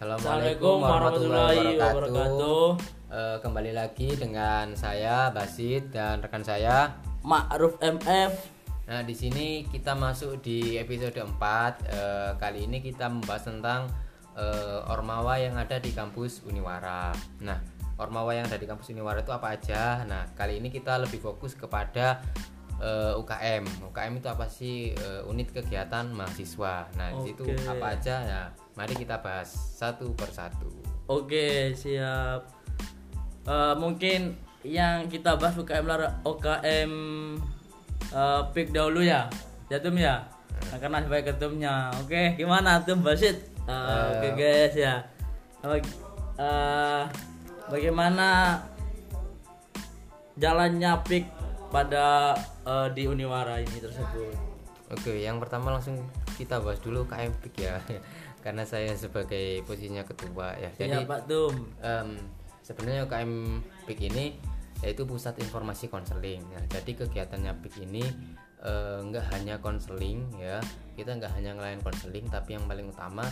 Assalamualaikum warahmatullahi wabarakatuh. Eh, kembali lagi dengan saya Basit dan rekan saya. Ma'ruf MF. Nah, di sini kita masuk di episode 4. Eh, kali ini kita membahas tentang eh, Ormawa yang ada di kampus Uniwara. Nah, Ormawa yang ada di kampus Uniwara itu apa aja? Nah, kali ini kita lebih fokus kepada eh, UKM. UKM itu apa sih? Eh, unit kegiatan mahasiswa. Nah, di situ Oke. apa aja? Nah, mari kita bahas satu persatu. Oke, siap. Eh, mungkin yang kita bahas UKM lar- UKM eh, pick dahulu ya. Ya Tum ya. Nah, karena sebagai ketumnya. Oke, gimana Tum Basit? Eh, Oke guys ya. Eh, bagaimana jalannya pick pada eh, di Uniwara ini tersebut? Oke, yang pertama langsung kita bahas dulu KM PIK ya. Karena saya sebagai posisinya ketua ya. Jadi Iya Pak Tum. em, sebenarnya UKM PIK ini yaitu pusat informasi konseling. Nah, jadi kegiatannya PIK ini eh, nggak hanya konseling ya. Kita nggak hanya ngelayan konseling, tapi yang paling utama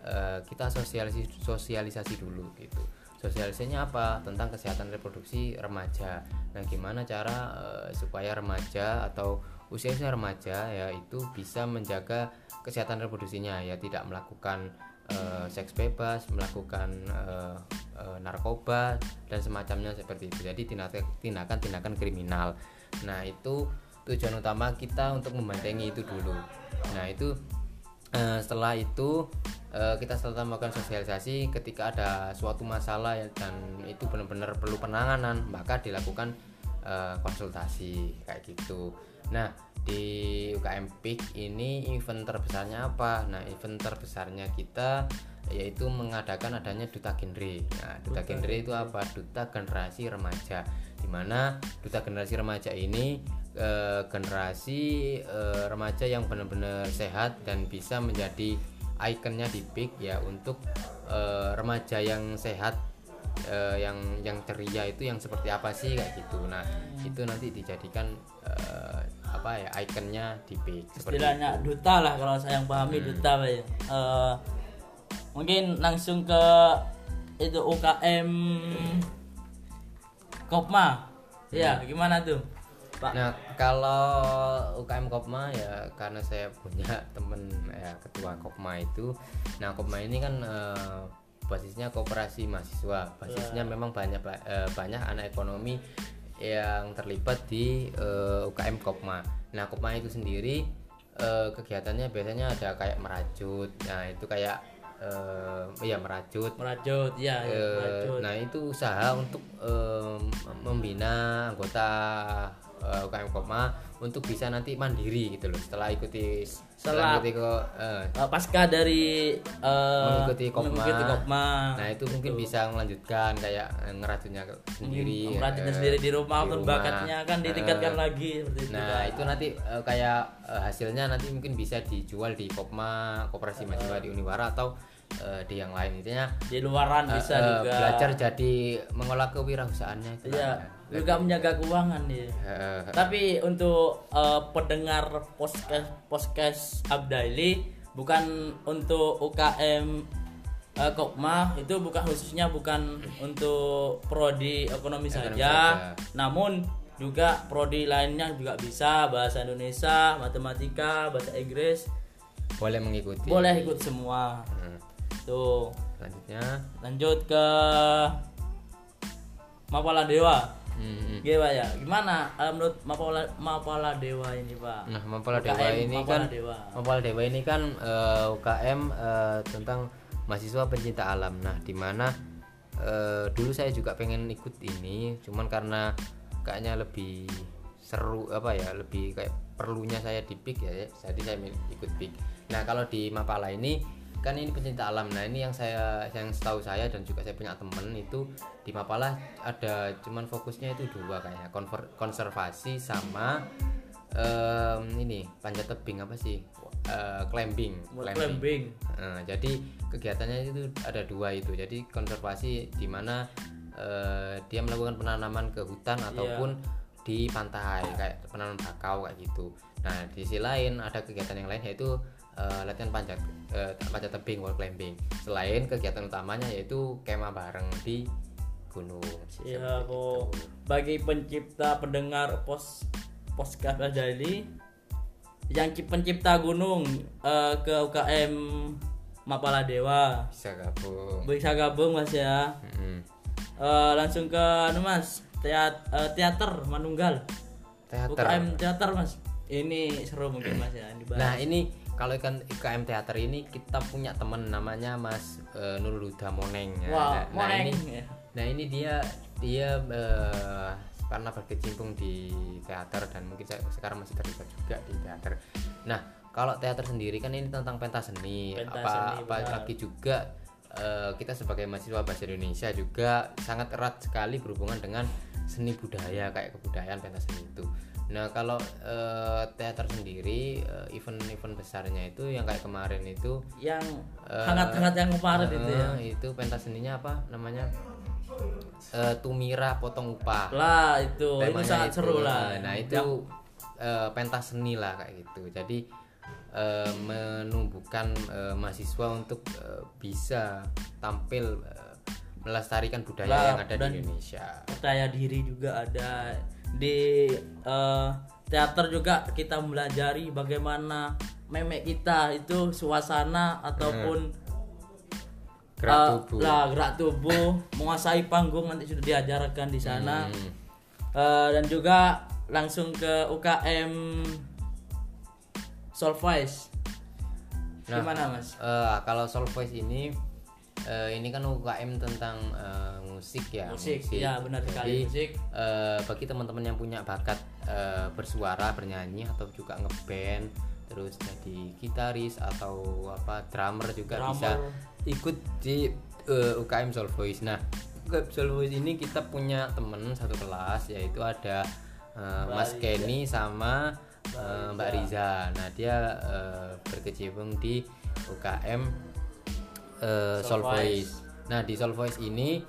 eh, kita sosialisasi sosialisasi dulu gitu. Sosialisasinya apa? Tentang kesehatan reproduksi remaja. Nah, gimana cara eh, supaya remaja atau usia-usia remaja ya itu bisa menjaga kesehatan reproduksinya ya tidak melakukan eh, seks bebas, melakukan eh, eh, narkoba dan semacamnya seperti itu. Jadi tindakan- tindakan-tindakan kriminal. Nah, itu tujuan utama kita untuk membentengi itu dulu. Nah, itu Eh, setelah itu eh, kita setelah melakukan sosialisasi ketika ada suatu masalah ya, dan itu benar-benar perlu penanganan maka dilakukan eh, konsultasi kayak gitu. Nah di UKM PIK ini event terbesarnya apa? Nah event terbesarnya kita yaitu mengadakan adanya duta genre. Nah duta genre itu apa? Duta generasi remaja. Di mana duta generasi remaja ini eh, generasi eh, remaja yang benar-benar sehat dan bisa menjadi ikonnya di PIK ya untuk eh, remaja yang sehat eh, yang yang ceria itu yang seperti apa sih kayak gitu. Nah itu nanti dijadikan eh, apa ya ikonnya di PIK seperti istilahnya duta lah kalau saya yang pahami duta Pak, ya. Eh, mungkin langsung ke itu UKM Kopma. Ya gimana tuh Pak Nah, kalau UKM Kopma ya karena saya punya temen ya ketua Kopma itu. Nah, Kopma ini kan eh, basisnya koperasi mahasiswa. Basisnya memang banyak eh, banyak anak ekonomi yang terlibat di eh, UKM Kopma. Nah, Kopma itu sendiri eh, kegiatannya biasanya ada kayak merajut. Nah, itu kayak eh, ya merajut merajut ya, ya Eh, merajut nah itu usaha untuk em, membina anggota eh, UKM Kopma untuk bisa nanti mandiri gitu loh setelah ikuti Setelah- ikuti ke eh, Eh, pasca dari eh, mengikuti Kopma. mengikuti Kopma. nah itu mungkin bisa melanjutkan kayak ngerajutnya sendiri merajutnya eh, sendiri di rumah di pun rumah. bakatnya kan ditingkatkan Eh, lagi seperti itu Nah itu nanti eh, kayak eh, hasilnya nanti mungkin bisa dijual di Kopma, Koperasi Mahasiswa di Uniwara atau eh, di yang lain intinya di luaran eh, bisa eh, juga belajar jadi mengolah kewirausahaannya gitu Iya, juga menjaga keuangan ya. Eh, Tapi untuk eh, pendengar podcast podcast Abdaili bukan untuk UKM eh, Kopma itu bukan khususnya bukan untuk prodi ekonomi saja, saja. namun juga prodi lainnya juga bisa bahasa Indonesia, matematika, bahasa Inggris boleh mengikuti boleh ikut semua. Hmm. Tuh, selanjutnya lanjut ke Mapala Dewa. hmm. Gimana ya? Gimana eh, menurut Mapala Mapala Dewa ini, Pak? nah Mapala UKM Dewa ini Mapala kan Dewa. Mapala Dewa ini kan eh, UKM eh, tentang mahasiswa pencinta alam nah di mana eh, dulu saya juga pengen ikut ini cuman karena kayaknya lebih seru apa ya lebih kayak perlunya saya di PIK ya jadi saya ikut PIK nah kalau di Mapala ini kan ini pencinta alam nah ini yang saya yang setahu saya dan juga saya punya temen itu di Mapala ada cuman fokusnya itu dua kayaknya konver- konservasi sama em, ini panjat tebing apa sih Eh, climbing Climbing. Nah, jadi kegiatannya itu ada dua itu. Jadi konservasi di mana eh, dia melakukan penanaman ke hutan ataupun di pantai kayak penanaman bakau kayak gitu. Nah, di sisi lain ada kegiatan yang lain yaitu eh, latihan panjat eh, panjat tebing wall climbing. Selain kegiatan utamanya yaitu kemah bareng di gunung. Iya, kok bagi pencipta pendengar pos podcast jadi yang pencipta gunung eh, ke UKM Mapala Dewa. Bisa gabung. Bisa gabung mas ya. Mm-mm. Eh, langsung ke anu mas teat- eh, teater Manunggal. Teater. UKM teater mas. Ini seru mungkin mas ya dibahas. Nah ini kalau ikan UKM teater ini kita punya teman namanya Mas eh, Nurul Huda Moneng. Wah, nah, nah Moneng. ini, nah ini dia dia eh, karena berkecimpung di teater dan mungkin se- sekarang masih terlibat juga di teater. Nah kalau teater sendiri kan ini tentang pentas seni, Pentas apa seni, apa benar. lagi juga eh, kita sebagai mahasiswa bahasa Indonesia juga sangat erat sekali berhubungan dengan seni budaya kayak kebudayaan pentas seni itu. Nah kalau eh, teater sendiri eh, event-event besarnya itu yang kayak kemarin itu yang Eh, hangat-hangat yang kemarin itu ya itu pentas seninya apa namanya Eh, Tumira potong upah. lah itu itu Temanya sangat itu. seru lah Nah itu eh, pentas seni lah kayak gitu. Jadi eh, menumbuhkan eh, mahasiswa untuk eh, bisa tampil eh, melestarikan budaya Lah, yang ada di Indonesia. percaya diri juga ada di eh, teater juga kita melajari bagaimana memek kita itu suasana ataupun Gerak eh, tubuh. lah gerak tubuh menguasai panggung nanti sudah diajarkan di sana Hmm. Eh, dan juga langsung ke UKM Solvice Nah, gimana mas Eh, kalau Soul Voice ini eh, ini kan UKM tentang eh, musik ya musik ya benar Jadi, sekali musik. eh, bagi teman-teman yang punya bakat eh, bersuara bernyanyi atau juga ngeband terus jadi gitaris atau apa drummer juga Drummer. bisa ikut di eh, UKM Soul Voice. Nah UKM Soul Voice ini kita punya temen satu kelas yaitu ada eh, Mas Kenny sama eh, Mbak Riza. Nah dia eh, berkecimpung di UKM eh, Soul Soul Voice. Voice. Nah di Soul Voice ini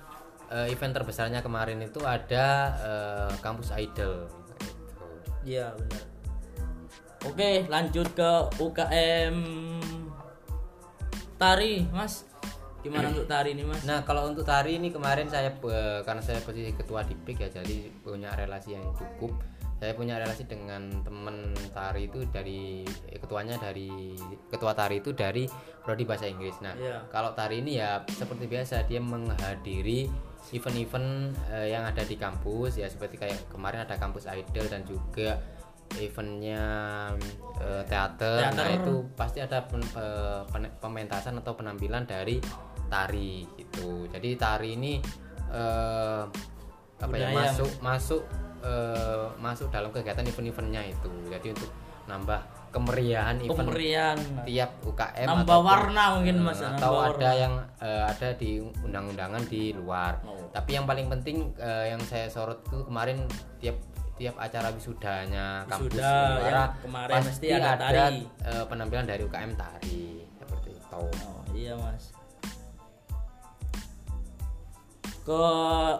eh, event terbesarnya kemarin itu ada eh, kampus idol. Gitu. Iya benar. Oke lanjut ke UKM tari mas. Gimana untuk tari ini mas? Nah kalau untuk tari ini kemarin saya eh, karena saya posisi ketua di PIK ya jadi punya relasi yang cukup. Saya punya relasi dengan teman tari itu dari eh, ketuanya dari ketua tari itu dari prodi bahasa Inggris. Nah Iya. kalau tari ini ya seperti biasa dia menghadiri event-event eh, yang ada di kampus ya seperti kayak kemarin ada kampus idol dan juga eventnya eh, teater. Teater. Nah itu pasti ada pen- eh, pen- pementasan atau penampilan dari tari gitu. Jadi tari ini eh, apa ya Budaya. masuk masuk eh, masuk dalam kegiatan event-eventnya itu. Jadi untuk nambah kemeriahan event Kemerian. tiap UKM Nambah ataupun, warna mungkin, Mas, eh, nambah atau warna. ada yang eh, ada di undang-undangan di luar Oh. tapi yang paling penting eh, yang saya sorot itu kemarin tiap tiap acara wisudanya kampus Wisuda, yang kemarin mesti ada tari. eh, penampilan dari UKM tari seperti itu Oh iya mas. Ke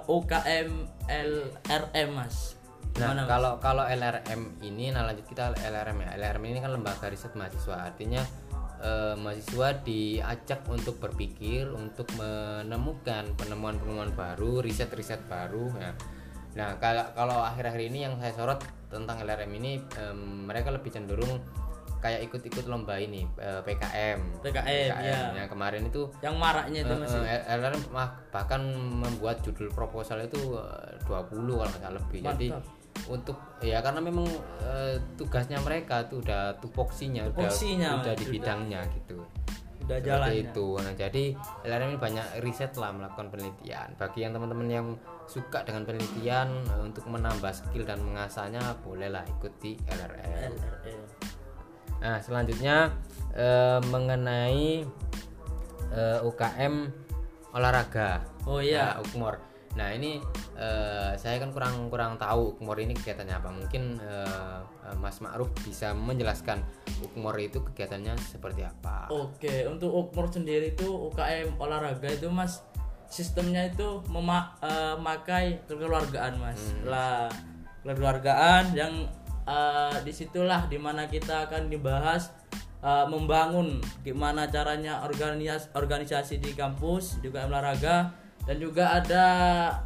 UKM LRM mas. Nah, Gimana, Mas? kalau kalau LRM ini, nah lanjut kita LRM ya. LRM ini kan lembaga riset mahasiswa, artinya eh, mahasiswa diajak untuk berpikir, untuk menemukan penemuan-penemuan baru, riset-riset baru. Nah, nah kalau kalau akhir-akhir ini yang saya sorot tentang LRM ini, em, mereka lebih cenderung kayak ikut-ikut lomba ini eh, PKM. PKM, ya. Yang kemarin itu yang maraknya itu Eh, mas. eh, LRM bahkan membuat judul proposal itu eh, 20 kalau nggak salah lebih. Jadi Mantap. Untuk ya karena memang eh, tugasnya mereka tuh udah tupoksinya, udah Tupoksinya, udah di bidangnya gitu. Udah jalan. itu. Nah, jadi LRM ini banyak riset lah melakukan penelitian. Bagi yang teman-teman yang suka dengan penelitian eh, untuk menambah skill dan mengasahnya bolehlah ikut di LRM. LRM. Nah, selanjutnya eh, mengenai eh, UKM olahraga. Oh iya. Nah, Ukmor. Nah, ini eh, saya kan kurang kurang tahu Ukmor ini kegiatannya apa. Mungkin eh, Mas Ma'ruf bisa menjelaskan Ukmor itu kegiatannya seperti apa. Oke, untuk Ukmur sendiri itu UKM olahraga itu Mas sistemnya itu memakai kekeluargaan Mas. Lah kekeluargaan yang eh, di situlah di mana kita akan dibahas uh, membangun gimana caranya organisasi organisasi di kampus di UKM olahraga dan juga ada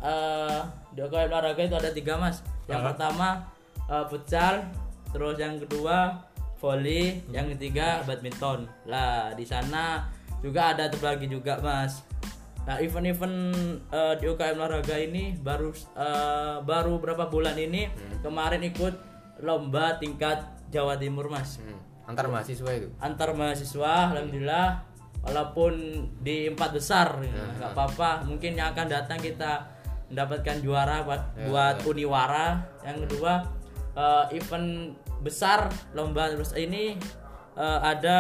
uh, di UKM olahraga itu ada tiga mas. Yang pertama uh, futsal terus yang kedua volley yang ketiga badminton. Lah di sana juga ada terbagi juga mas. Nah event-event uh, di UKM olahraga ini baru uh, baru berapa bulan ini kemarin ikut lomba tingkat Jawa Timur mas. Hmm. Antar mahasiswa itu. antar mahasiswa alhamdulillah walaupun di empat besar ya, nggak apa-apa. Mungkin yang akan datang kita mendapatkan juara buat, buat Uniwara. Yang kedua eh, event besar lomba terus ini eh, ada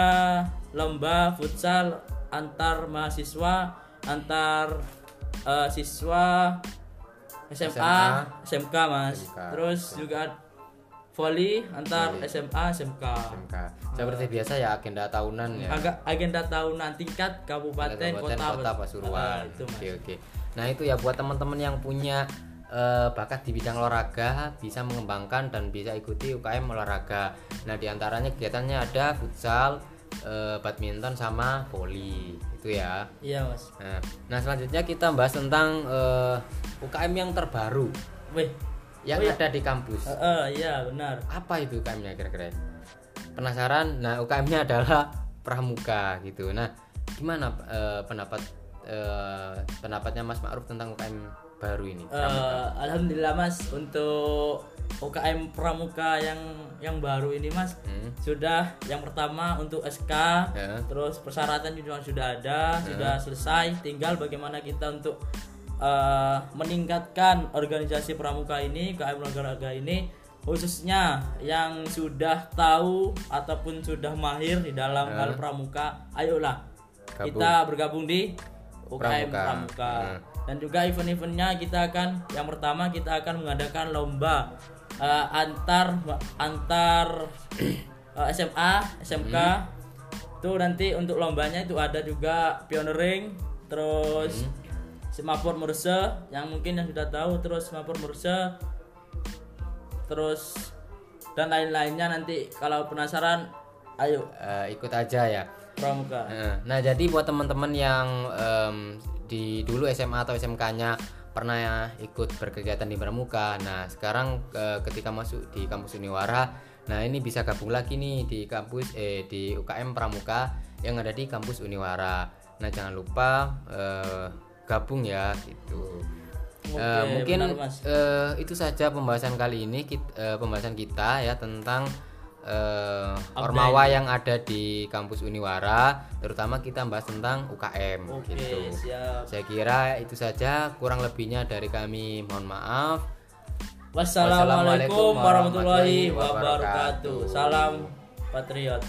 lomba futsal antar mahasiswa antar eh, siswa SMA SMK mas. SMK. terus juga volley antar SMA SMK SMK. Seperti biasa ya agenda tahunan ya. agak agenda tahunan tingkat kabupaten, Kabupaten kota, Kota Pasuruan. Itu mas Oke oke. Nah itu ya buat teman-teman yang punya eh, bakat di bidang olahraga bisa mengembangkan dan bisa ikuti UKM olahraga. Nah di antaranya kegiatannya ada futsal, eh, badminton sama volley itu ya. iya mas Nah, nah selanjutnya kita bahas tentang eh, UKM yang terbaru weh yang Oh, iya. ada di kampus. eh, eh, iya benar Apa itu UKM-nya kira-kira? Penasaran? Nah UKM-nya adalah pramuka gitu. Nah gimana eh, pendapat eh, pendapatnya Mas Ma'ruf tentang UKM baru ini? Eh, alhamdulillah mas untuk UKM pramuka yang yang baru ini mas Hmm. sudah yang pertama untuk SK Ya. terus persyaratan juga sudah ada sudah selesai tinggal bagaimana kita untuk eh, meningkatkan organisasi pramuka ini UKM olahraga ini khususnya yang sudah tahu ataupun sudah mahir di dalam hal pramuka ayolah Gabung. kita bergabung di UKM Pramuka. pramuka, Hmm. dan juga event-eventnya kita akan yang pertama kita akan mengadakan lomba eh, antar antar eh, SMA SMK itu nanti untuk lombanya itu ada juga pioneering terus semapur Murse yang mungkin yang sudah tahu terus semapur Murse terus dan lain-lainnya nanti kalau penasaran ayo Eh, ikut aja ya. pramuka Nah, Nah jadi buat teman-teman yang em, di dulu SMA atau SMK-nya pernah ikut berkegiatan di pramuka. Nah sekarang eh, ketika masuk di kampus Uniwara, nah ini bisa gabung lagi nih di kampus eh di UKM Pramuka yang ada di kampus Uniwara. Nah jangan lupa eh, gabung ya gitu. Oke, Eh, mungkin benar, eh, itu saja pembahasan kali ini kit- eh, pembahasan kita ya tentang eh, ormawa yang ada di kampus Uniwara terutama kita bahas tentang UKM oke gitu siap saya kira itu saja kurang lebihnya dari kami mohon maaf Wassalamualaikum warahmatullahi wabarakatuh. Salam patriot.